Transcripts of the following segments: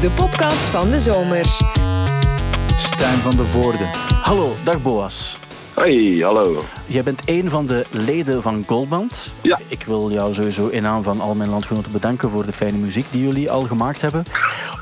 de podcast van de zomer. Stijn van de Voorde. Hallo, dag Boas. Hoi, hallo. Jij bent een van de leden van Goldband. Ja. Ik wil jou sowieso in naam van al mijn landgenoten bedanken voor de fijne muziek die jullie al gemaakt hebben.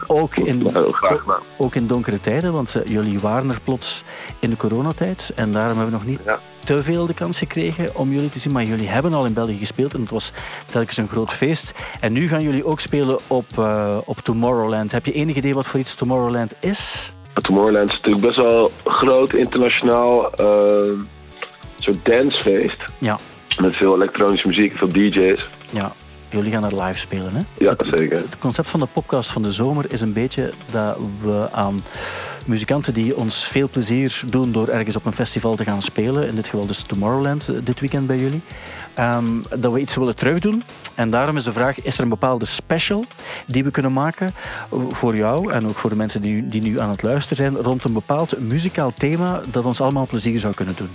Ook in, Heel graag gedaan. ook in donkere tijden, want eh, jullie waren er plots in de coronatijd. En daarom hebben we nog niet Ja. Te veel de kans gekregen om jullie te zien. Maar jullie hebben al in België gespeeld en het was telkens een groot feest. En nu gaan jullie ook spelen op, eh, op Tomorrowland. Heb je enig idee wat voor iets Tomorrowland is? Tomorrowland is natuurlijk best wel groot, internationaal. eh, soort dancefeest. Ja, Met veel elektronische muziek, veel DJ's. ja. Jullie gaan er live spelen, hè? Ja, zeker. Het concept van de podcast van de zomer is een beetje dat we aan muzikanten die ons veel plezier doen door ergens op een festival te gaan spelen, in dit geval dus Tomorrowland eh, dit weekend bij jullie, ehm, dat we iets willen terugdoen. En daarom is de vraag, is er een bepaalde special die we kunnen maken voor jou en ook voor de mensen die, die nu aan het luisteren zijn, rond een bepaald muzikaal thema dat ons allemaal plezier zou kunnen doen?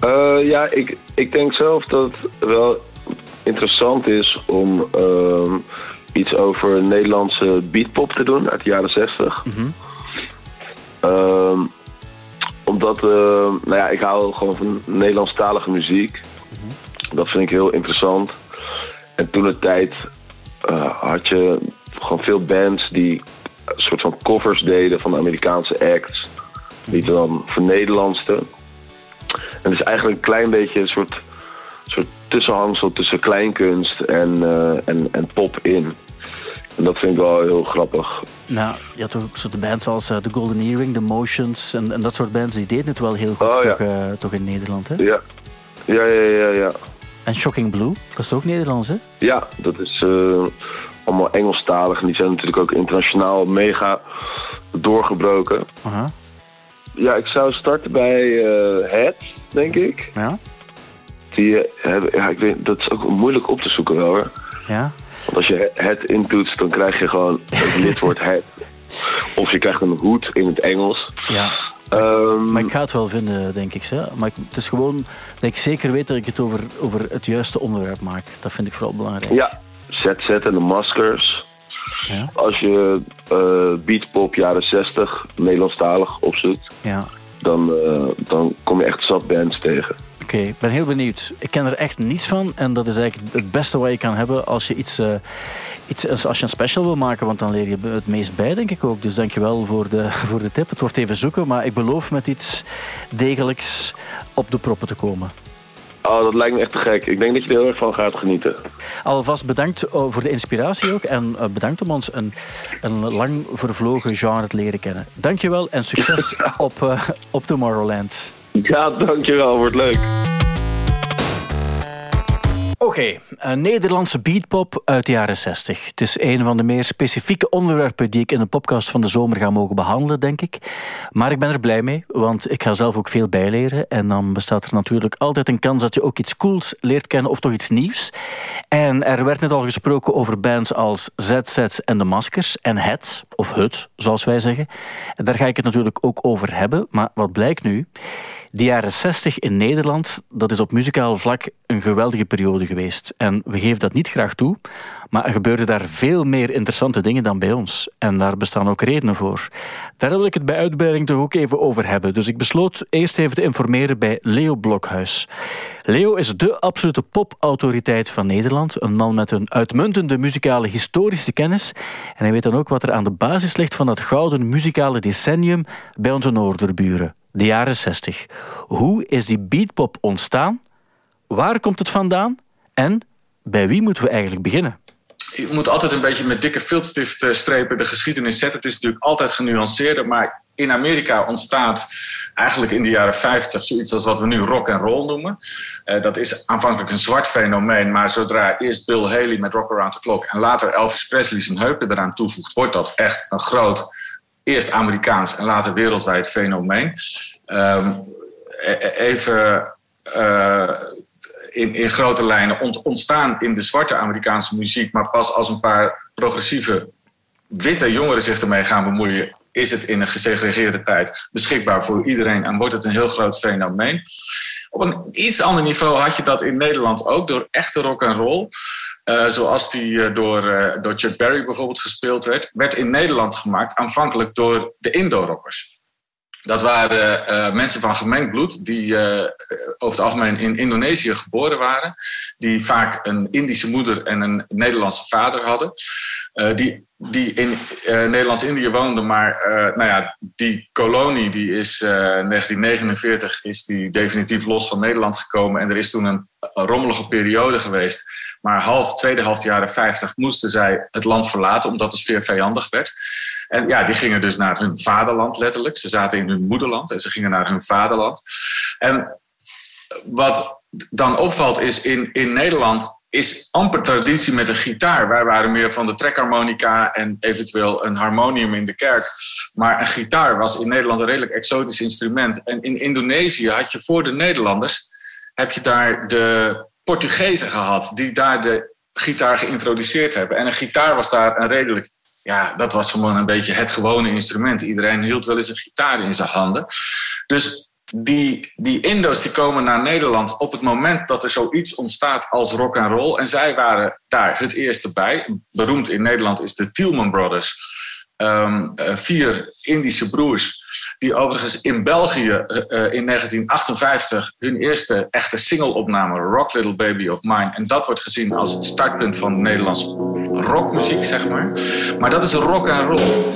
Eh, ja, ik, ik denk zelf dat het wel interessant is om ehm, iets over Nederlandse beatpop te doen uit de jaren 60. Mhm. Ehm, omdat, eh, nou ja, ik hou gewoon van Nederlandstalige muziek. Dat vind ik heel interessant. En toen de tijd eh, had je gewoon veel bands die een soort van covers deden van Amerikaanse acts. Die dan voor Nederlandste. En het is eigenlijk een klein beetje een soort tussenhangsel tussen kleinkunst en, eh, en, en pop in. En dat vind ik wel heel grappig. Nou, je had ook soort bands als eh, The Golden Earring, The Motions en, en dat soort bands, die deden het wel heel goed Oh, ja. toch, eh, toch in Nederland, hè? Ja, ja, ja, ja. ja. En Shocking Blue, dat is ook Nederlands, hè? Ja, dat is allemaal Engelstalig. En die zijn natuurlijk ook internationaal mega doorgebroken. Ja, ik zou starten bij Het, denk ik. ja, Die eh, hebben, ja, ik weet, dat is ook moeilijk op te zoeken wel hoor. ja. Want als je Het intoetst, dan krijg je gewoon het lidwoord Het. Of je krijgt een hoed in het Engels. ja. Ehm, Maar ik ga het wel vinden, denk ik. Hè? Maar het is gewoon dat ik zeker weet dat ik het over, over het juiste onderwerp maak. Dat vind ik vooral belangrijk. ja, ZZ en de Maskers. Ja, Als je eh beatpop jaren 60, Nederlandstalig opzoekt, ja. dan, eh, dan kom je echt zat bands tegen. Oké, ik ben heel benieuwd. Ik ken er echt niets van en dat is eigenlijk het beste wat je kan hebben als je iets, eh, iets als je een special wil maken, want dan leer je het meest bij, denk ik ook. Dus dankjewel voor de, voor de tip. Het wordt even zoeken, maar ik beloof met iets degelijks op de proppen te komen. Oh, dat lijkt me echt te gek. Ik denk dat je er heel erg van gaat genieten. Alvast bedankt eh, voor de inspiratie ook en eh, bedankt om ons een, een lang vervlogen genre te leren kennen. Dankjewel en succes op, op Tomorrowland. Ja, dankjewel. Wordt leuk. Oké, een Nederlandse beatpop uit de jaren 60. Het is een van de meer specifieke onderwerpen die ik in de podcast van de zomer ga mogen behandelen, denk ik. Maar ik ben er blij mee, want ik ga zelf ook veel bijleren. En dan bestaat er natuurlijk altijd een kans dat je ook iets cools leert kennen of toch iets nieuws. En er werd net al gesproken over bands als ZZ en de Maskers en Het, of Het, zoals wij zeggen. En daar ga ik het natuurlijk ook over hebben. Maar wat blijkt nu? De jaren 60 in Nederland, dat is op muzikaal vlak een geweldige periode geweest. En we geven dat niet graag toe, maar er gebeurden daar veel meer interessante dingen dan bij ons. En daar bestaan ook redenen voor. Daar wil ik het bij uitbreiding toch ook even over hebben. Dus ik besloot eerst even te informeren bij Leo Blokhuis. Leo is de absolute popautoriteit van Nederland. Een man met een uitmuntende muzikale historische kennis. En hij weet dan ook wat er aan de basis ligt van dat gouden muzikale decennium bij onze noorderburen. De jaren 60. Hoe is die beatpop ontstaan? Waar komt het vandaan? En bij wie moeten we eigenlijk beginnen? je moet altijd een beetje met dikke viltstift eh, de geschiedenis zetten. Het is natuurlijk altijd genuanceerder, maar in Amerika ontstaat eigenlijk in de jaren 50 zoiets als wat we nu rock and roll noemen. Eh, dat is aanvankelijk een zwart fenomeen, maar zodra eerst Bill Haley met Rock Around the Clock en later Elvis Presley zijn heupen eraan toevoegt, wordt dat echt een groot, eerst Amerikaans en later wereldwijd fenomeen. Ehm, e- e- even eh, in, in grote lijnen ont- ontstaan in de zwarte Amerikaanse muziek, maar pas als een paar progressieve witte jongeren zich ermee gaan bemoeien, is het in een gesegregeerde tijd beschikbaar voor iedereen en wordt het een heel groot fenomeen. Op een iets ander niveau had je dat in Nederland ook door echte rock en roll. Uh, zoals die door, door Chuck Berry bijvoorbeeld gespeeld werd, werd in Nederland gemaakt aanvankelijk door de Indo-rockers. Dat waren uh, mensen van gemengd bloed die uh, over het algemeen in Indonesië geboren waren. Die vaak een Indische moeder en een Nederlandse vader hadden. Uh, die, die in Nederlands-Indië woonden, maar nou ja, die kolonie die is 1949 is die definitief los van Nederland gekomen. En er is toen een, een rommelige periode geweest. Maar half, tweede half jaren 50 moesten zij het land verlaten omdat de sfeer vijandig werd. En ja, die gingen dus naar hun vaderland letterlijk. Ze zaten in hun moederland en ze gingen naar hun vaderland. En wat dan opvalt is in, in Nederland is amper traditie met een gitaar. Wij waren meer van de trekharmonica en eventueel een harmonium in de kerk. Maar een gitaar was in Nederland een redelijk exotisch instrument. En in Indonesië had je voor de Nederlanders... heb je daar de Portugezen gehad die daar de gitaar geïntroduceerd hebben. En een gitaar was daar een redelijk ja, dat was gewoon een beetje het gewone instrument. Iedereen hield wel eens een gitaar in zijn handen. Dus die, die Indo's die komen naar Nederland op het moment dat er zoiets ontstaat als rock and roll. En zij waren daar het eerste bij. Beroemd in Nederland is de Tielman Brothers. Um, vier Indische broers. Die overigens in België uh, in 1958 hun eerste echte single opnamen, Rock Little Baby of Mine. En dat wordt gezien als het startpunt van Nederlands rockmuziek, zeg maar. Maar dat is rock and roll.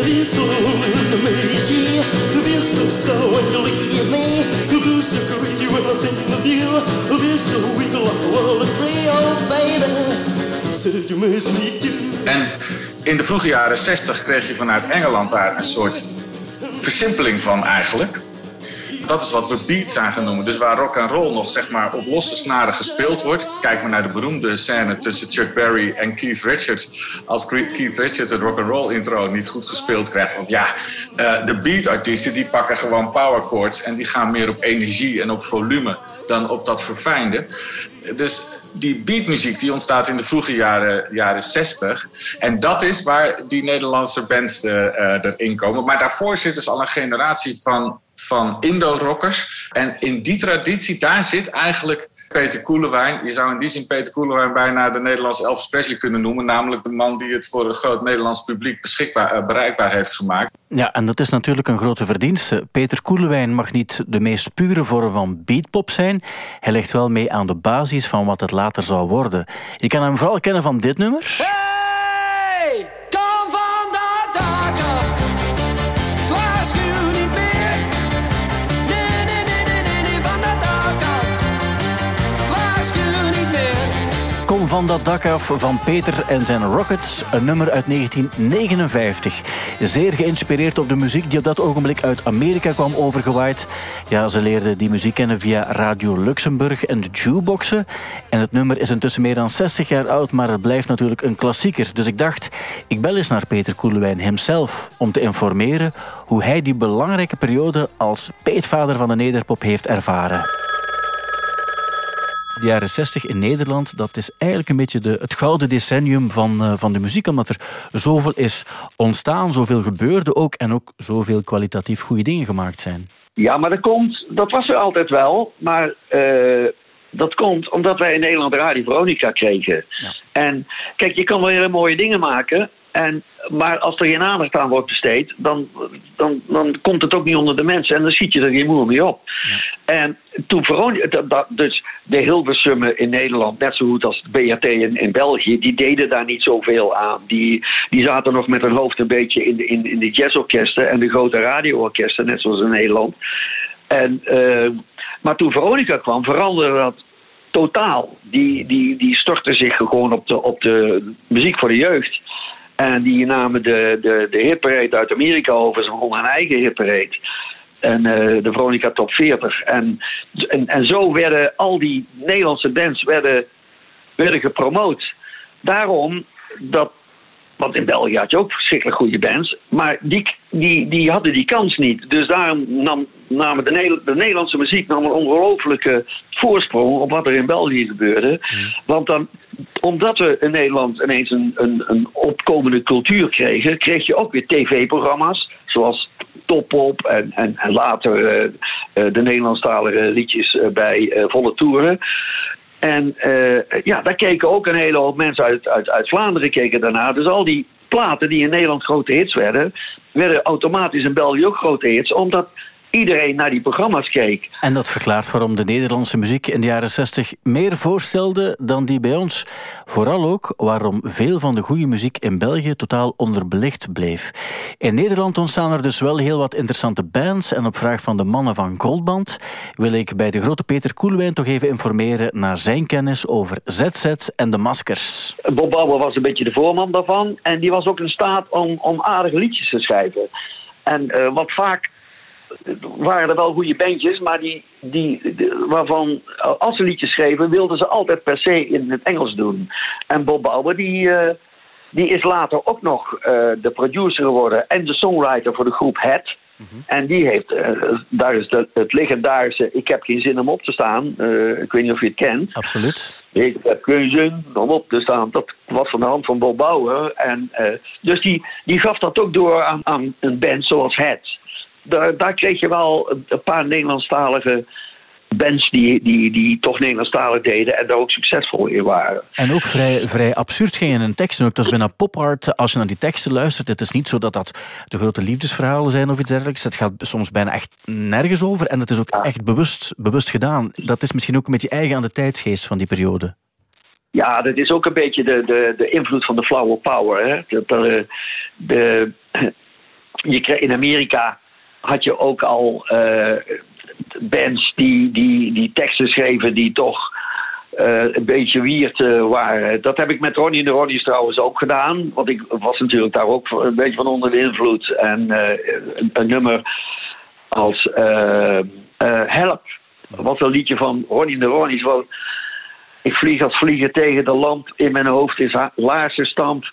En in de vroege jaren 60 kreeg je vanuit Engeland daar een soort versimpeling van eigenlijk. Dat is wat we beats zijn gaan noemen. Dus waar rock and roll nog zeg maar op losse snaren gespeeld wordt. Kijk maar naar de beroemde scène tussen Chuck Berry en Keith Richards. Als Keith Richards het rock and roll intro niet goed gespeeld krijgt. Want ja, uh, de beatartiesten die pakken gewoon power chords en die gaan meer op energie en op volume dan op dat verfijnde. Dus die beatmuziek die ontstaat in de vroege jaren, jaren 60. En dat is waar die Nederlandse bands uh, erin komen. Maar daarvoor zit dus al een generatie van van Indo-rockers. En in die traditie, daar zit eigenlijk Peter Koelewijn. Je zou in die zin Peter Koelewijn bijna de Nederlandse Elvis Presley kunnen noemen. Namelijk de man die het voor een groot Nederlands publiek beschikbaar, uh, bereikbaar heeft gemaakt. Ja, en dat is natuurlijk een grote verdienste. Peter Koelewijn mag niet de meest pure vorm van beatpop zijn. Hij legt wel mee aan de basis van wat het later zou worden. Je kan hem vooral kennen van dit nummer. Van dat dak af van Peter en zijn Rockets, een nummer uit 1959. Zeer geïnspireerd op de muziek die op dat ogenblik uit Amerika kwam overgewaaid. Ja, ze leerden die muziek kennen via Radio Luxemburg en de jukeboxen. En het nummer is intussen meer dan 60 jaar oud, maar het blijft natuurlijk een klassieker. Dus ik dacht, ik bel eens naar Peter Koelewijn hemzelf om te informeren hoe hij die belangrijke periode als peetvader van de nederpop heeft ervaren de jaren 60 in Nederland, dat is eigenlijk een beetje de, het gouden decennium van, uh, van de muziek. Omdat er zoveel is ontstaan, zoveel gebeurde ook en ook zoveel kwalitatief goede dingen gemaakt zijn. Ja, maar dat komt, dat was er altijd wel. Maar uh, dat komt omdat wij in Nederland Radio Veronica kregen. Ja. En kijk, je kan wel hele mooie dingen maken. En, maar als er geen aandacht aan wordt besteed, dan, dan, dan komt het ook niet onder de mensen. En dan schiet je er geen moer mee op. Ja. En toen Veronica, dus de Hilversummen in Nederland, net zo goed als BRT in, in België, die deden daar niet zoveel aan. Die, die zaten nog met hun hoofd een beetje in de, in, in de jazzorkesten en de grote radioorkesten, net zoals in Nederland. En, uh, maar toen Veronica kwam, veranderde dat totaal. Die, die, die stortte zich gewoon op de, op de muziek voor de jeugd. En die namen de, de, de hitparade uit Amerika over. Ze begonnen een eigen hitparade. En uh, de Veronica Top 40. En, en, en zo werden al die Nederlandse bands werden, werden gepromoot. Daarom dat want in België had je ook verschrikkelijk goede bands. Maar die, die, die hadden die kans niet. Dus daarom nam, namen de, de Nederlandse muziek nam een ongelofelijke voorsprong op wat er in België gebeurde. Want dan, omdat we in Nederland ineens een, een, een opkomende cultuur kregen, kreeg je ook weer tv-programma's. Zoals Top en, en, en later de Nederlandstalige liedjes bij volle toeren. En ja, daar keken ook een hele hoop mensen uit, uit, uit Vlaanderen keken daarna. Dus al die platen die in Nederland grote hits werden, werden automatisch in België ook grote hits. Omdat iedereen naar die programma's keek. En dat verklaart waarom de Nederlandse muziek in de jaren 60 meer voorstelde dan die bij ons. Vooral ook waarom veel van de goede muziek in België totaal onderbelicht bleef. In Nederland ontstaan er dus wel heel wat interessante bands en op vraag van de mannen van Goldband wil ik bij de grote Peter Koelwijn toch even informeren naar zijn kennis over ZZ en de maskers. Bob Bauer was een beetje de voorman daarvan en die was ook in staat om, om aardige liedjes te schrijven. En uh, wat vaak waren er wel goede bandjes, maar die, die, waarvan als ze liedjes schreven, wilden ze altijd per se in het Engels doen. En Bob Bauer, die, uh, die is later ook nog uh, de producer geworden en de songwriter voor de groep Het. Mm -hmm. En die heeft, uh, daar is de, het legendarische Ik heb geen zin om op te staan. ik weet niet of je het kent. Absoluut. Ik heb geen zin om op te staan. Dat was van de hand van Bob Bauer. En, dus die, die gaf dat ook door aan, aan een band zoals Het daar, daar kreeg je wel een paar Nederlandstalige bands die, die, die toch Nederlandstalig deden en daar ook succesvol in waren. En ook vrij, vrij absurd ging in een tekst. Ook, dat is bijna pop art. Als je naar die teksten luistert, het is niet zo dat dat de grote liefdesverhalen zijn of iets dergelijks. Het gaat soms bijna echt nergens over en het is ook echt bewust, bewust gedaan. Dat is misschien ook een beetje eigen aan de tijdsgeest van die periode. Ja, dat is ook een beetje de, de, de invloed van de flower power. Hè? Dat, de, de, je in Amerika had je ook al uh, bands die, die, die teksten schreven die toch uh, een beetje wierd uh, waren. Dat heb ik met Ronnie de Ronnie's trouwens ook gedaan. Want ik was natuurlijk daar ook een beetje van onder de invloed. En een, nummer als Help wat een liedje van Ronnie de Ronnie's. Ik vlieg als vliegen tegen de lamp. In mijn hoofd is laarse stamp.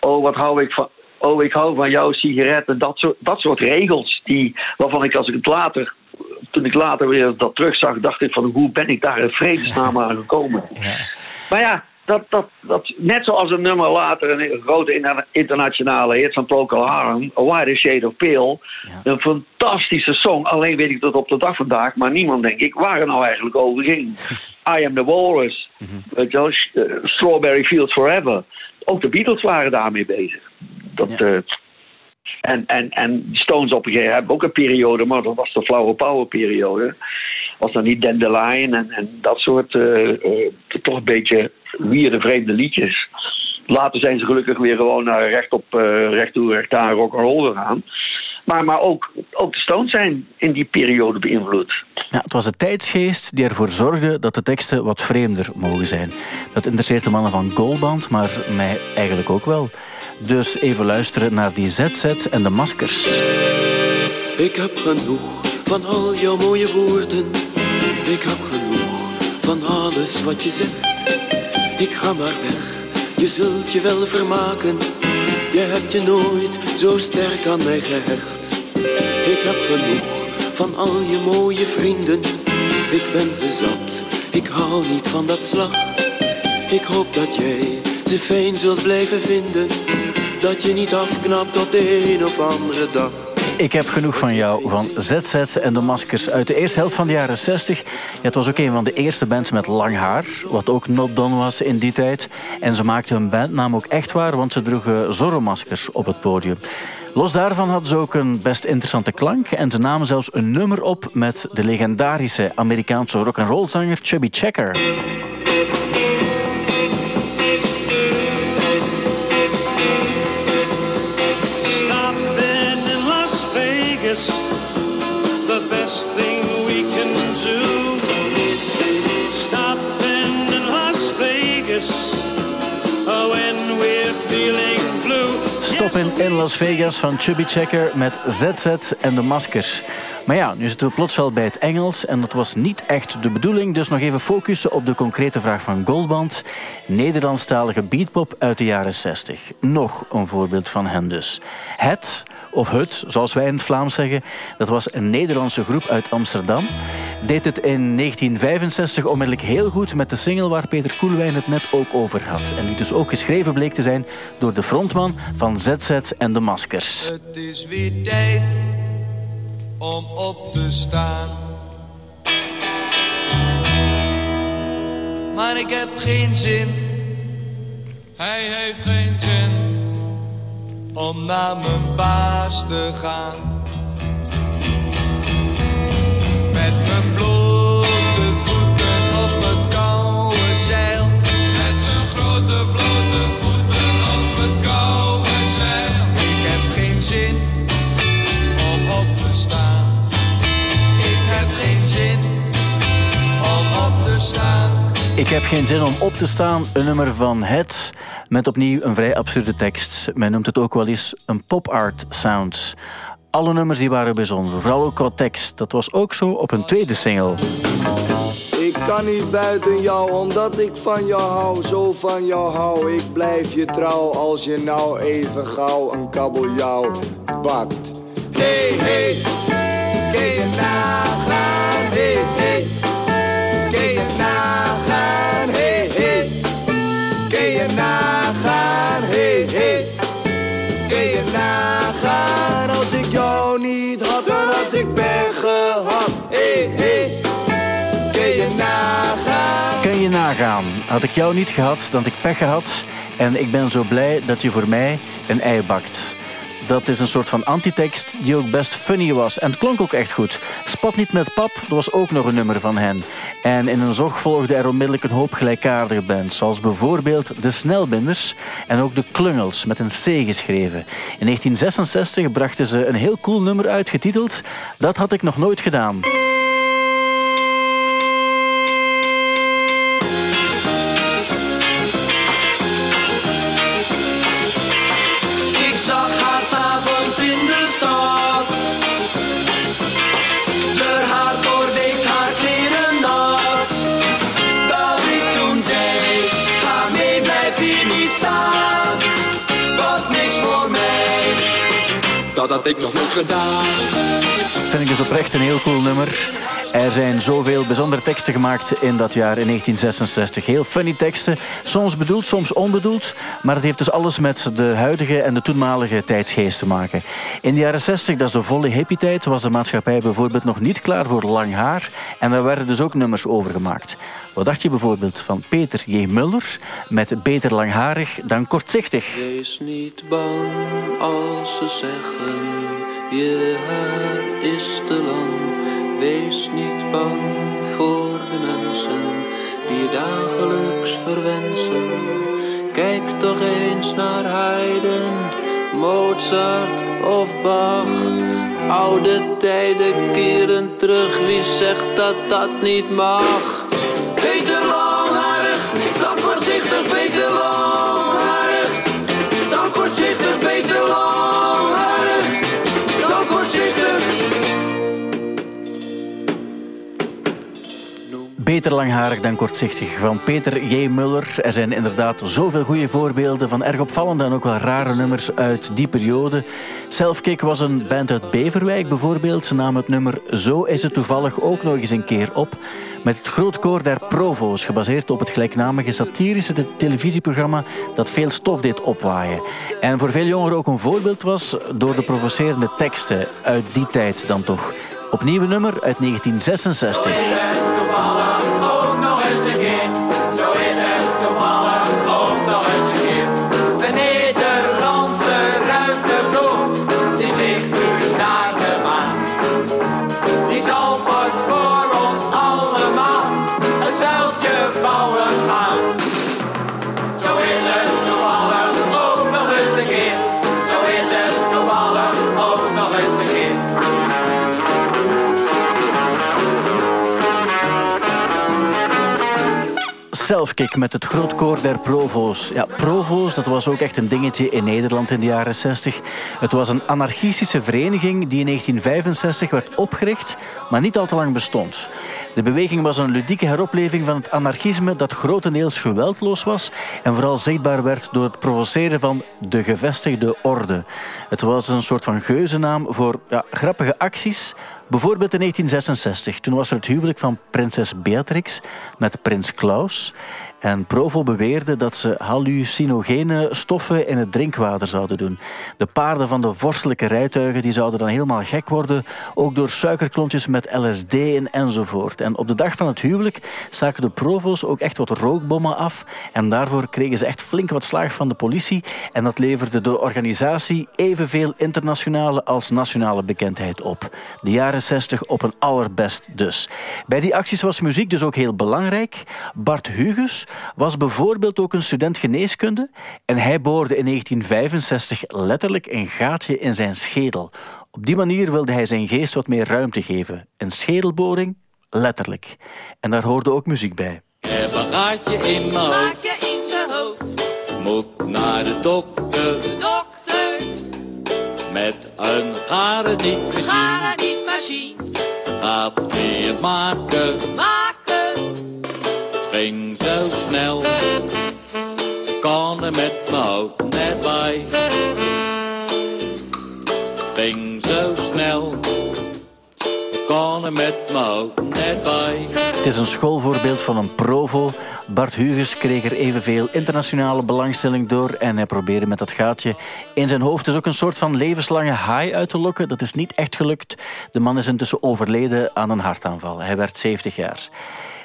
Oh, wat hou ik van, oh, ik hou van jouw sigaretten. Dat soort, dat soort regels die, waarvan ik als ik het later, toen ik later weer dat terugzag, dacht ik van hoe ben ik daar in vredesnaam aan gekomen. Ja. Maar ja, dat, dat, dat, net zoals een nummer later, een grote internationale hit van Procol Harum, A Wider Shade of Pale. Een fantastische song, alleen weet ik dat op de dag vandaag, maar niemand denk ik waar het nou eigenlijk over ging. I Am The Walrus, mm -hmm. Strawberry Fields Forever. Ook de Beatles waren daarmee bezig. Dat, uh, en, en, en Stones op een gegeven moment hebben ook een periode, maar dat was de Flower Power periode. Was dan niet Dandelion en, en dat soort uh, uh, toch een beetje wierde vreemde liedjes. Later zijn ze gelukkig weer gewoon naar recht op, recht toe, recht aan rock and roll gegaan. Maar, maar ook, ook de Stones zijn in die periode beïnvloed. Ja, het was de tijdsgeest die ervoor zorgde dat de teksten wat vreemder mogen zijn. Dat interesseert de mannen van Goldband, maar mij eigenlijk ook wel. Dus even luisteren naar die ZZ en de maskers. Ik heb genoeg van al jouw mooie woorden. Ik heb genoeg van alles wat je zegt. Ik ga maar weg, je zult je wel vermaken. Je hebt je nooit zo sterk aan mij gehecht. Ik heb genoeg van al je mooie vrienden. Ik ben ze zat, ik hou niet van dat slag. Ik hoop dat jij ze fijn zult blijven vinden. Dat je niet afknapt op de een of andere dag. Ik heb genoeg van jou, van ZZ en de Maskers uit de eerste helft van de jaren 60. het was ook een van de eerste bands met lang haar, wat ook not done was in die tijd. En ze maakten hun bandnaam ook echt waar, want ze droegen Zorro-maskers op het podium. Los daarvan hadden ze ook een best interessante klank en ze namen zelfs een nummer op met de legendarische Amerikaanse rock'n'roll zanger Chubby Checker. The best thing we can do. Stopping in Las Vegas oh, when we're feeling blue. Stoppen in Las Vegas van Chubby Checker met ZZ en de Maskers. Maar ja, nu zitten we plots wel bij het Engels en dat was niet echt de bedoeling. Dus nog even focussen op de concrete vraag van Goldband. Nederlandstalige beatpop uit de jaren 60. Nog een voorbeeld van hen dus. Het of het, zoals wij in het Vlaams zeggen. Dat was een Nederlandse groep uit Amsterdam. Deed het in 1965 onmiddellijk heel goed met de single waar Peter Koelwijn het net ook over had. En die dus ook geschreven bleek te zijn door de frontman van ZZ en de Maskers. Het is weer tijd om op te staan. Maar ik heb geen zin, hij heeft geen zin om naar mijn baas te gaan. Ik heb geen zin om op te staan. Een nummer van Het met opnieuw een vrij absurde tekst. Men noemt het ook wel eens een pop-art sound. Alle nummers die waren bijzonder, vooral ook qua tekst. Dat was ook zo op een tweede single. Ik kan niet buiten jou, omdat ik van jou hou, zo van jou hou. Ik blijf je trouw als je nou even gauw een kabeljauw bakt. Hey, hey, kun je nagaan? Hey, hey? Had ik jou niet gehad, dan had ik pech gehad. En ik ben zo blij dat je voor mij een ei bakt. Dat is een soort van antitekst die ook best funny was. En het klonk ook echt goed. Spat niet met pap, dat was ook nog een nummer van hen. En in een zog volgde er onmiddellijk een hoop gelijkaardige bands. Zoals bijvoorbeeld de Snelbinders en ook de Klungels met een C geschreven. In 1966 brachten ze een heel cool nummer uit getiteld Dat had ik nog nooit gedaan. Had ik nog nooit gedaan. Vind ik dus oprecht een heel cool nummer. Er zijn zoveel bijzondere teksten gemaakt in dat jaar, in 1966. Heel funny teksten, soms bedoeld, soms onbedoeld. Maar het heeft dus alles met de huidige en de toenmalige tijdsgeest te maken. In de jaren 60, dat is de volle hippie-tijd, was de maatschappij bijvoorbeeld nog niet klaar voor lang haar. En daar werden dus ook nummers over gemaakt. Wat dacht je bijvoorbeeld van Peter J. Muller met Beter langharig dan kortzichtig? Wees niet bang als ze zeggen je haar is te lang. Wees niet bang voor de mensen die je dagelijks verwensen. Kijk toch eens naar Haydn, Mozart of Bach. Oude tijden keren terug, wie zegt dat dat niet mag? Beter langharig dan kortzichtig van Peter J. Muller. Er zijn inderdaad zoveel goede voorbeelden van erg opvallende en ook wel rare nummers uit die periode. Selfkick was een band uit Beverwijk bijvoorbeeld. Ze het nummer Zo is het toevallig ook nog eens een keer op. Met het grootkoor der Provo's, gebaseerd op het gelijknamige satirische te- televisieprogramma dat veel stof deed opwaaien. En voor veel jongeren ook een voorbeeld was door de provocerende teksten uit die tijd dan toch. Opnieuw nummer uit 1966. Selfkick met het grootkoor der Provo's. Ja, Provo's, dat was ook echt een dingetje in Nederland in de jaren 60. Het was een anarchistische vereniging die in 1965 werd opgericht, maar niet al te lang bestond. De beweging was een ludieke heropleving van het anarchisme dat grotendeels geweldloos was en vooral zichtbaar werd door het provoceren van de gevestigde orde. Het was een soort van geuzennaam voor ja, grappige acties, Bijvoorbeeld in 1966. Toen was er het huwelijk van prinses Beatrix met prins Klaus. En Provo beweerde dat ze hallucinogene stoffen in het drinkwater zouden doen. De paarden van de vorstelijke rijtuigen die zouden dan helemaal gek worden, ook door suikerklontjes met LSD en enzovoort. En op de dag van het huwelijk staken de Provo's ook echt wat rookbommen af. En daarvoor kregen ze echt flink wat slaag van de politie. En dat leverde de organisatie evenveel internationale als nationale bekendheid op. De 60 op een allerbest dus. Bij die acties was muziek dus ook heel belangrijk. Bart Huges was bijvoorbeeld ook een student geneeskunde en hij boorde in 1965 letterlijk een gaatje in zijn schedel. Op die manier wilde hij zijn geest wat meer ruimte geven. Een schedelboring, letterlijk. En daar hoorde ook muziek bij. Ik heb een gaatje in mijn hoofd. Moet naar de dokter. Met een garendietmachine. Gaat weer maken. Het ging zo snel. Kan er met mijn hoofd net bij. Het ging zo snel. Kan er met mijn hoofd. Het is een schoolvoorbeeld van een provo. Bart Huges kreeg er evenveel internationale belangstelling door en hij probeerde met dat gaatje in zijn hoofd dus ook een soort van levenslange high uit te lokken. Dat is niet echt gelukt. De man is intussen overleden aan een hartaanval. Hij werd 70 jaar.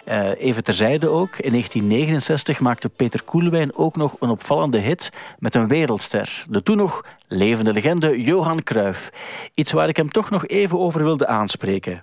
Eh, even terzijde ook, in 1969 maakte Peter Koelewijn ook nog een opvallende hit met een wereldster. De toen nog levende legende Johan Cruijff. Iets waar ik hem toch nog even over wilde aanspreken.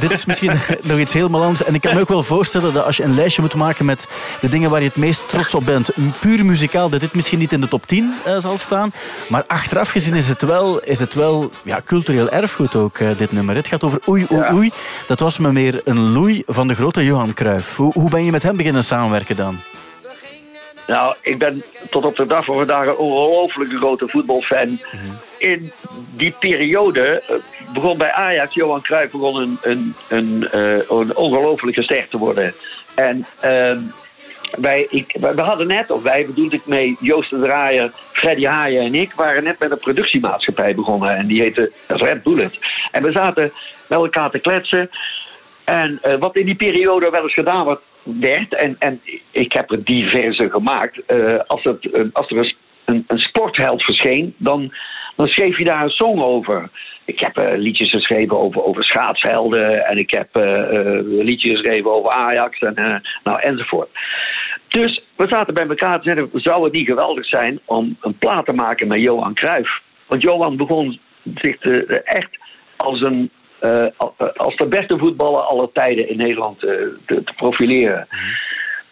Dit is misschien nog iets helemaal anders. En ik kan me ook wel voorstellen dat als je een lijstje moet maken met de dingen waar je het meest trots op bent, puur muzikaal, dat dit misschien niet in de top 10 eh, zal staan. Maar achteraf gezien is het wel, is het wel ja, cultureel erfgoed ook, eh, dit nummer. Het gaat over Oei Oei Oei. Dat was me meer een loei van de grote Johan Cruijff. Hoe, hoe ben je met hem beginnen samenwerken dan? Nou, ik ben tot op de dag van vandaag een ongelooflijk grote voetbalfan. In die periode eh, begon bij Ajax, Johan Cruijff begon een, een, een, eh, een ongelooflijke ster te worden. En ehm, wij, ik, we hadden net, of wij bedoelde ik mee, Joost de Draaier, Freddy Haaien en ik, waren net met een productiemaatschappij begonnen. En die heette Red Bullet. En we zaten met elkaar te kletsen. En eh, wat in die periode wel eens gedaan werd, en, en ik heb er diverse gemaakt, eh, als, het, als er een, een, een sportheld verscheen, dan, dan schreef je daar een song over. Ik heb eh, liedjes geschreven over, over schaatshelden en ik heb eh, eh, liedjes geschreven over Ajax en, nou, enzovoort. Dus we zaten bij elkaar te zeggen, zou het niet geweldig zijn om een plaat te maken met Johan Cruijff? Want Johan begon zich te, echt als een als de beste voetballer aller tijden in Nederland te, te profileren.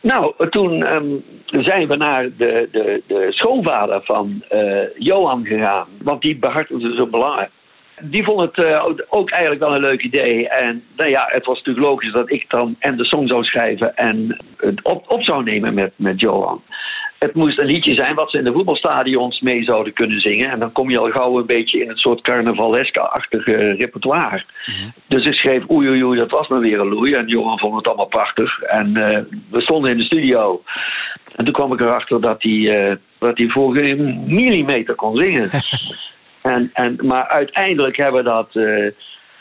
Nou, toen ehm, zijn we naar de, de, de schoonvader van Johan gegaan, want die behartigde zo belangrijk. Die vond het eh, ook eigenlijk wel een leuk idee. En nou ja, het was natuurlijk logisch dat ik dan en de song zou schrijven en het op, op zou nemen met, met Johan. Het moest een liedje zijn wat ze in de voetbalstadions mee zouden kunnen zingen. En dan kom je al gauw een beetje in het soort carnavaleske-achtige repertoire. Dus ik schreef oei oei oei, dat was maar weer een loei. En Johan vond het allemaal prachtig. En eh, we stonden in de studio. En toen kwam ik erachter dat hij, eh, dat hij voor geen millimeter kon zingen. en, en, maar uiteindelijk hebben we dat eh,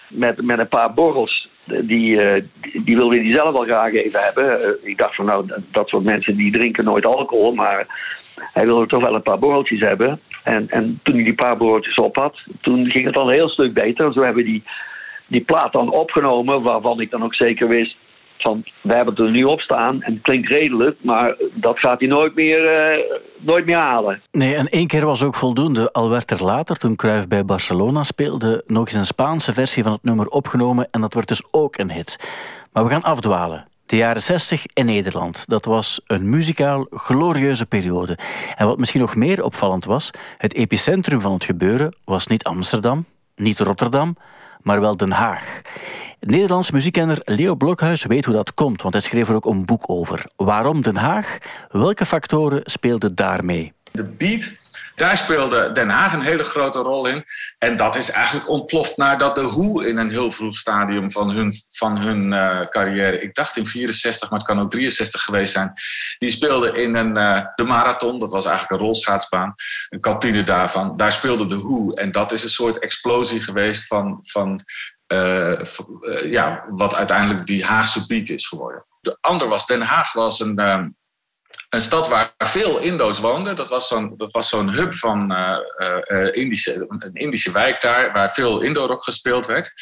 met, met een paar borrels die, eh, die, die wilde hij zelf wel graag even hebben. Ik dacht van nou, dat- dat soort mensen die drinken nooit alcohol, maar hij wilde toch wel een paar borreltjes hebben. En, en toen hij die paar borreltjes op had, toen ging het al een heel stuk beter. Zo hebben we die, die plaat dan opgenomen, waarvan ik dan ook zeker wist van, we hebben er nu op staan en het klinkt redelijk, maar dat gaat hij nooit meer, eh, nooit meer halen. Nee, en één keer was ook voldoende. Al werd er later, toen Cruijff bij Barcelona speelde, nog eens een Spaanse versie van het nummer opgenomen. En dat werd dus ook een hit. Maar we gaan afdwalen. De jaren 60 in Nederland. Dat was een muzikaal glorieuze periode. En wat misschien nog meer opvallend was, het epicentrum van het gebeuren was niet Amsterdam, niet Rotterdam, maar wel Den Haag. Nederlands muziekkenner Leo Blokhuis weet hoe dat komt, want hij schreef er ook een boek over. Waarom Den Haag? Welke factoren speelden daarmee? De beat, daar speelde Den Haag een hele grote rol in. En dat is eigenlijk ontploft nadat de Who in een heel vroeg stadium van hun, van hun eh, carrière, ik dacht in 64, maar het kan ook 63 geweest zijn, die speelde in een, eh, de marathon, dat was eigenlijk een rolschaatsbaan, een kantine daarvan. Daar speelde de Who en dat is een soort explosie geweest van, van eh, ja, wat uiteindelijk die Haagse beat is geworden. De ander was, Den Haag was een, ehm, een stad waar veel Indo's woonden. Dat was zo'n, dat was zo'n hub van eh, eh, eh, Indische, een Indische wijk daar, waar veel Indo-rock gespeeld werd.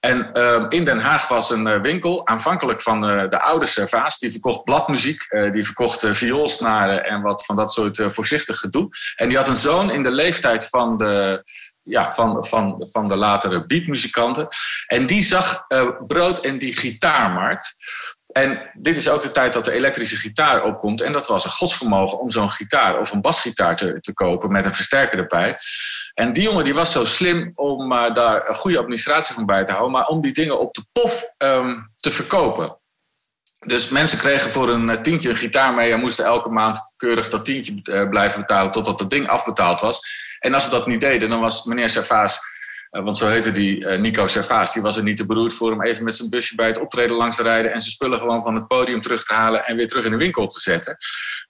En ehm, in Den Haag was een winkel, aanvankelijk van de oude Servaas. Die verkocht bladmuziek, die verkocht vioolsnaren en wat van dat soort voorzichtig gedoe. En die had een zoon in de leeftijd van de, ja, van, van, van de latere beatmuzikanten. En die zag brood in die gitaarmarkt. En dit is ook de tijd dat de elektrische gitaar opkomt. En dat was een godsvermogen om zo'n gitaar of een basgitaar te, te kopen met een versterker erbij. En die jongen die was zo slim om eh, daar een goede administratie van bij te houden, maar om die dingen op de pof ehm, te verkopen. Dus mensen kregen voor een eh, tientje een gitaar mee en moesten elke maand keurig dat tientje eh, blijven betalen totdat het ding afbetaald was. En als ze dat niet deden, dan was meneer Servaas, want zo heette die eh, Nico Servaas, die was er niet te beroerd voor om even met zijn busje bij het optreden langs te rijden en zijn spullen gewoon van het podium terug te halen en weer terug in de winkel te zetten.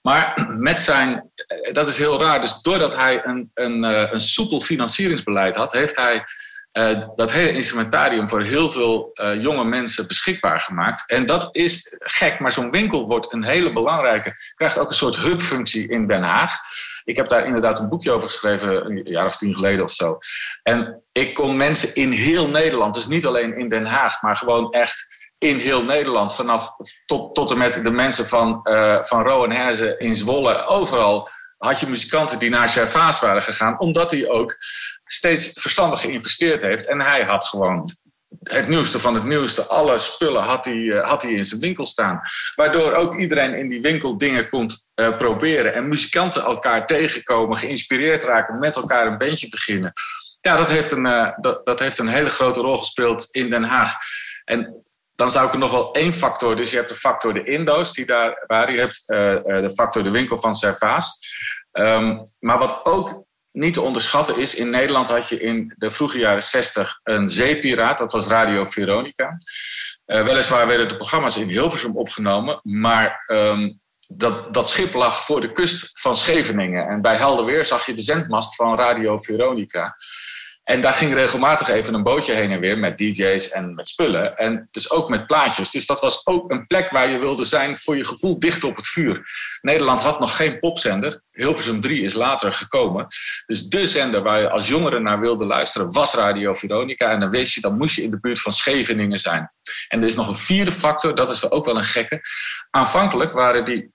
Maar met zijn, eh, dat is heel raar, dus doordat hij een, een, eh, een soepel financieringsbeleid had, heeft hij eh, dat hele instrumentarium voor heel veel eh, jonge mensen beschikbaar gemaakt. En dat is gek, maar zo'n winkel wordt een hele belangrijke, krijgt ook een soort hubfunctie in Den Haag. Ik heb daar inderdaad een boekje over geschreven, een jaar of tien geleden of zo. En ik kon mensen in heel Nederland, dus niet alleen in Den Haag, maar gewoon echt in heel Nederland, vanaf tot, tot en met de mensen van, eh van Rowan Herzen in Zwolle, overal had je muzikanten die naar Servaas waren gegaan, omdat hij ook steeds verstandig geïnvesteerd heeft. En hij had gewoon het nieuwste van het nieuwste. Alle spullen had hij, eh, had hij in zijn winkel staan. Waardoor ook iedereen in die winkel dingen kon eh, proberen. En muzikanten elkaar tegenkomen, geïnspireerd raken, met elkaar een bandje beginnen. Ja, dat heeft een, eh, dat, dat heeft een hele grote rol gespeeld in Den Haag. En dan zou ik er nog wel één factor. Dus je hebt de factor de Indo's die daar waren. Je hebt de factor de winkel van Servaas. Ehm, maar wat ook niet te onderschatten is, in Nederland had je in de vroege jaren 60 een zeepiraat, dat was Radio Veronica. Eh, weliswaar werden de programma's in Hilversum opgenomen, maar ehm, dat, dat schip lag voor de kust van Scheveningen. En bij helder weer zag je de zendmast van Radio Veronica. En daar ging regelmatig even een bootje heen en weer met DJ's en met spullen. En dus ook met plaatjes. Dus dat was ook een plek waar je wilde zijn voor je gevoel dicht op het vuur. Nederland had nog geen popzender. Hilversum 3 is later gekomen. Dus de zender waar je als jongere naar wilde luisteren was Radio Veronica. En dan wist je, dan moest je in de buurt van Scheveningen zijn. En er is nog een vierde factor, dat is ook wel een gekke. Aanvankelijk waren die,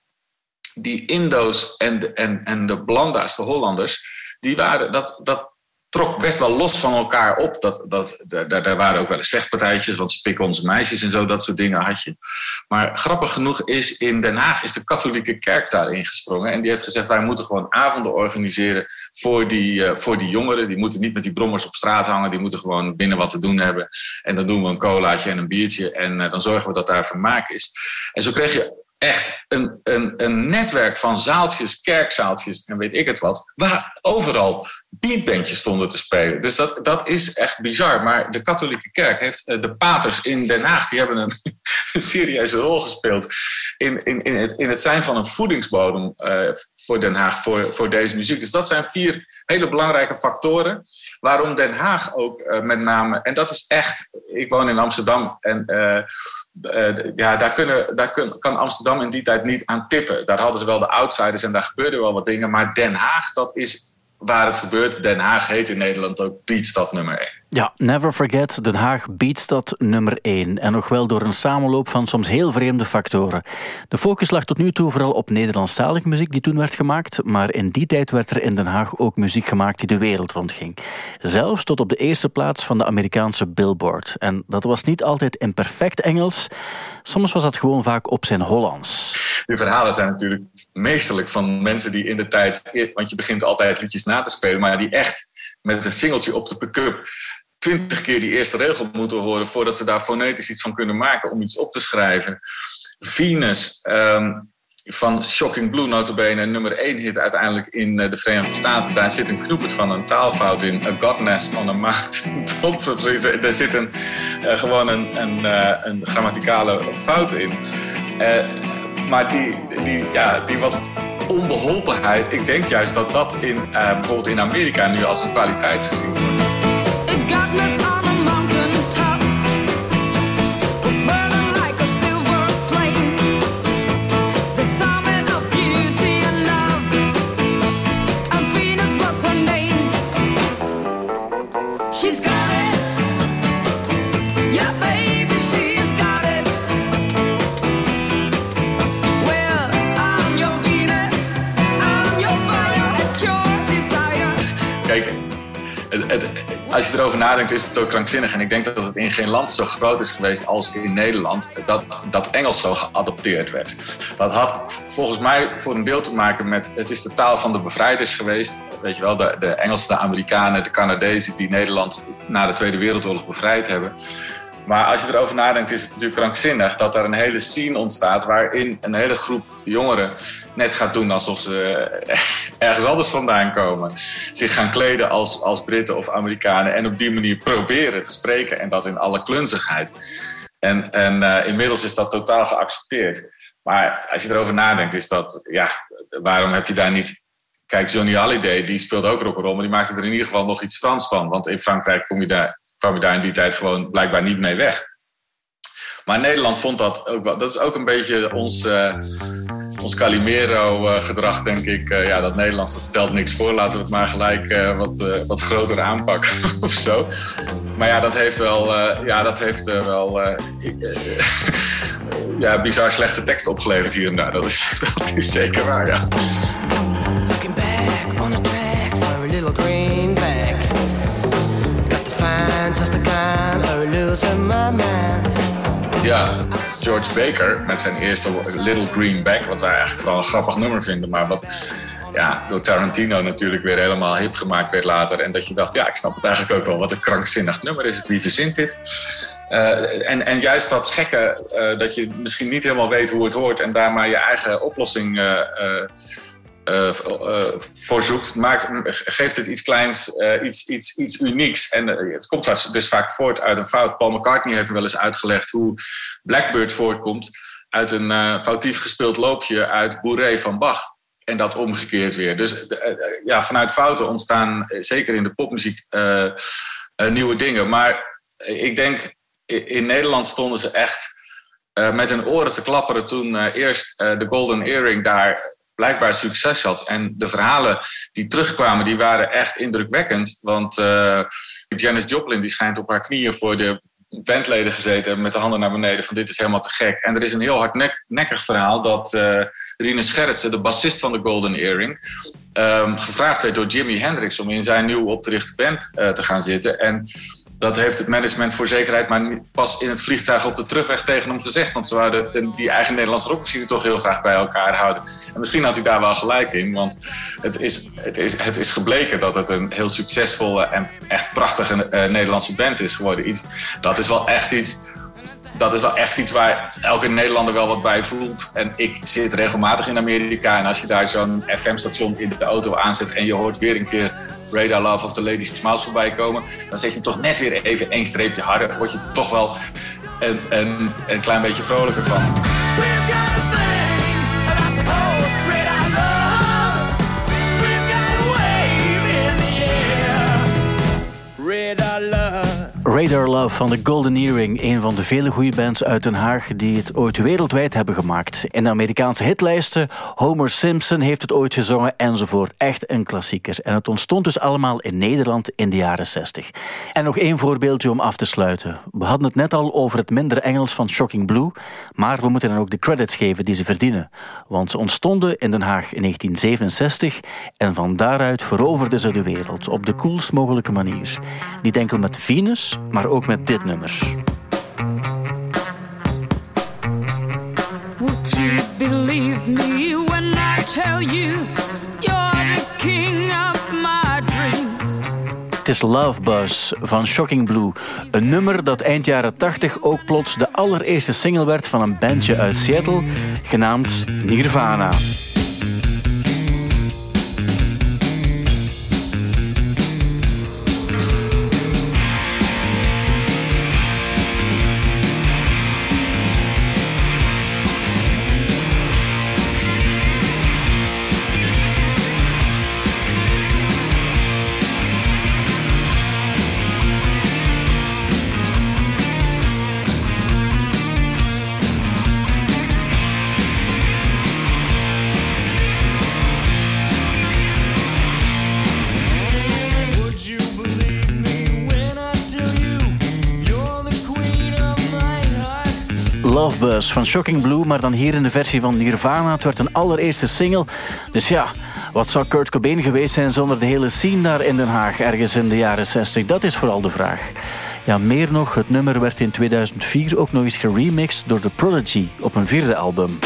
die Indo's en de, en, en de Blanda's, de Hollanders, die waren, dat, dat trok best wel los van elkaar op. Dat, dat, daar, daar waren ook wel eens vechtpartijtjes, want ze onze meisjes en zo, dat soort dingen had je. Maar grappig genoeg is in Den Haag is de katholieke kerk daarin gesprongen. En die heeft gezegd, wij moeten gewoon avonden organiseren voor die, eh, voor die jongeren. Die moeten niet met die brommers op straat hangen, die moeten gewoon binnen wat te doen hebben. En dan doen we een colaatje en een biertje en eh, dan zorgen we dat daar vermaak is. En zo kreeg je echt een, een, een netwerk van zaaltjes, kerkzaaltjes en weet ik het wat, waar overal beatbandjes stonden te spelen. Dus dat, dat is echt bizar. Maar de katholieke kerk heeft, eh, de paters in Den Haag, die hebben een, serieuze rol gespeeld in, in, in, het, in het zijn van een voedingsbodem eh, voor Den Haag, voor, voor deze muziek. Dus dat zijn vier hele belangrijke factoren waarom Den Haag ook eh, met name, en dat is echt, ik woon in Amsterdam en ja, daar, kunnen, daar kan Amsterdam in die tijd niet aan tippen. Daar hadden ze wel de outsiders en daar gebeurden wel wat dingen. Maar Den Haag, dat is waar het gebeurt. Den Haag heet in Nederland ook Beatstad nummer 1. Ja, never forget, Den Haag Beatstad nummer 1. En nog wel door een samenloop van soms heel vreemde factoren. De focus lag tot nu toe vooral op Nederlandstalige muziek die toen werd gemaakt. Maar in die tijd werd er in Den Haag ook muziek gemaakt die de wereld rondging. Zelfs tot op de eerste plaats van de Amerikaanse Billboard. En dat was niet altijd in perfect Engels. Soms was dat gewoon vaak op zijn Hollands. Die verhalen zijn natuurlijk meesterlijk van mensen die in de tijd... Want je begint altijd liedjes na te spelen, maar die echt met een singeltje op de pick-up twintig keer die eerste regel moeten horen voordat ze daar fonetisch iets van kunnen maken om iets op te schrijven. Venus um, van Shocking Blue, notabene nummer 1 hit uiteindelijk in de Verenigde Staten. Daar zit een knoepert van een taalfout in. A godness on a mountain. Daar zit een, uh, gewoon een, uh, een grammaticale fout in. Maar die, die, ja, die wat onbeholpenheid, ik denk juist dat dat in, uh, bijvoorbeeld in Amerika nu als een kwaliteit gezien wordt. Als je erover nadenkt is het ook krankzinnig. En ik denk dat het in geen land zo groot is geweest als in Nederland... dat, dat Engels zo geadopteerd werd. Dat had volgens mij voor een deel te maken met... het is de taal van de bevrijders geweest. Weet je wel, de, de Engelsen, de Amerikanen, de Canadezen... die Nederland na de Tweede Wereldoorlog bevrijd hebben. Maar als je erover nadenkt, is het natuurlijk krankzinnig dat er een hele scene ontstaat waarin een hele groep jongeren net gaat doen alsof ze eh, ergens anders vandaan komen. Zich gaan kleden als, als Britten of Amerikanen en op die manier proberen te spreken en dat in alle klunzigheid. En, en eh, inmiddels is dat totaal geaccepteerd. Maar als je erover nadenkt, is dat, ja, waarom heb je daar niet Kijk, Johnny Hallyday, die speelde ook rock'n'roll, maar die maakte er in ieder geval nog iets Frans van. Want in Frankrijk kom je daar, kwam je daar in die tijd gewoon blijkbaar niet mee weg. Maar Nederland vond dat ook wel. Dat is ook een beetje ons, eh, ons Calimero-gedrag, denk ik. Eh, ja, dat Nederlands dat stelt niks voor. Laten we het maar gelijk eh, wat, eh, wat groter aanpakken of zo. Maar ja, dat heeft wel, eh, ja, dat heeft, eh, wel eh, ik, eh, ja, bizar slechte tekst opgeleverd hier en daar. Dat is, dat is zeker waar, ja. Ja, George Baker met zijn eerste Little Greenback, wat wij eigenlijk vooral een grappig nummer vinden, maar wat ja, door Tarantino natuurlijk weer helemaal hip gemaakt werd later. En dat je dacht, ja, ik snap het eigenlijk ook wel, wat een krankzinnig nummer is het, wie verzint dit? Eh, en, en juist dat gekke, eh, dat je misschien niet helemaal weet hoe het hoort en daar maar je eigen oplossing eh, eh, eh, eh, voor zoekt, maakt, geeft het iets kleins, eh, iets, iets, iets unieks. En het komt dus- vaak voort uit een fout. Paul McCartney heeft wel eens uitgelegd hoe Blackbird voortkomt uit een foutief gespeeld loopje uit Bourrée van Bach. En dat omgekeerd weer. Dus ja, vanuit fouten ontstaan, zeker in de popmuziek, nieuwe dingen. Maar ik denk, in Nederland stonden ze echt met hun oren te klapperen toen eerst de Golden Earring daar blijkbaar succes had. En de verhalen die terugkwamen, die waren echt indrukwekkend. Want eh, Janis Joplin die schijnt op haar knieën voor de bandleden gezeten met de handen naar beneden van dit is helemaal te gek. En er is een heel hardnekkig verhaal dat eh Rinus Gerritsen, de bassist van de Golden Earring, ehm, gevraagd werd door Jimi Hendrix om in zijn nieuw op te richten band eh, te gaan zitten. En dat heeft het management voor zekerheid maar pas in het vliegtuig op de terugweg tegen hem gezegd. Want ze de- die eigen Nederlandse rockmachine toch heel graag bij elkaar houden. En misschien had hij daar wel gelijk in. Want het is, het is, het is gebleken dat het een heel succesvolle en echt prachtige eh, Nederlandse band is geworden. Iets, dat is wel echt iets dat is wel echt iets waar elke Nederlander wel wat bij voelt. En ik zit regelmatig in Amerika. En als je daar zo'n FM-station in de auto aanzet en je hoort weer een keer Radar Love of the Ladies Smiles voorbij komen, dan zet je hem toch net weer even één streepje harder. Word je toch wel een klein beetje vrolijker van. Radar Love van de Golden Earring, een van de vele goede bands uit Den Haag die het ooit wereldwijd hebben gemaakt. In de Amerikaanse hitlijsten, Homer Simpson heeft het ooit gezongen enzovoort. Echt een klassieker. En het ontstond dus allemaal in Nederland in de jaren 60. En nog één voorbeeldje om af te sluiten. We hadden het net al over het minder Engels van Shocking Blue, maar we moeten hen ook de credits geven die ze verdienen. Want ze ontstonden in Den Haag in 1967 en van daaruit veroverden ze de wereld op de coolst mogelijke manier. Niet enkel met Venus, maar ook met dit nummer. Would you believe me when I tell you you're the king of my dreams? Het is Love Buzz van Shocking Blue. Een nummer dat eind jaren 80 ook plots de allereerste single werd van een bandje uit Seattle, genaamd Nirvana. Van Shocking Blue, maar dan hier in de versie van Nirvana. Het werd een allereerste single. Dus ja, Wat zou Kurt Cobain geweest zijn zonder de hele scene daar in Den Haag, ergens in de jaren 60? Dat is vooral de vraag. Ja, meer nog, het nummer werd in 2004 ook nog eens geremixed door The Prodigy op een vierde album.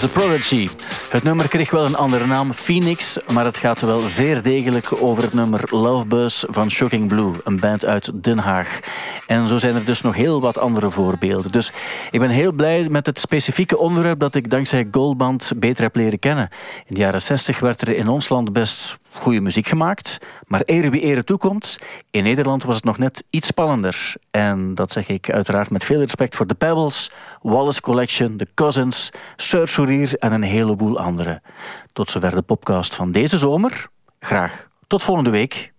The Prodigy. Het nummer kreeg wel een andere naam, Phoenix, maar het gaat wel zeer degelijk over het nummer Love Buzz van Shocking Blue, een band uit Den Haag. En zo zijn er dus nog heel wat andere voorbeelden. Dus ik ben heel blij met het specifieke onderwerp dat ik dankzij Goldband beter heb leren kennen. In de jaren 60 werd er in ons land best goede muziek gemaakt, maar ere wie ere toekomt, in Nederland was het nog net iets spannender. En dat zeg ik uiteraard met veel respect voor de Pebbles, Wallace Collection, The Cousins, Sir en een heleboel anderen. Tot zover de podcast van deze zomer. Graag tot volgende week.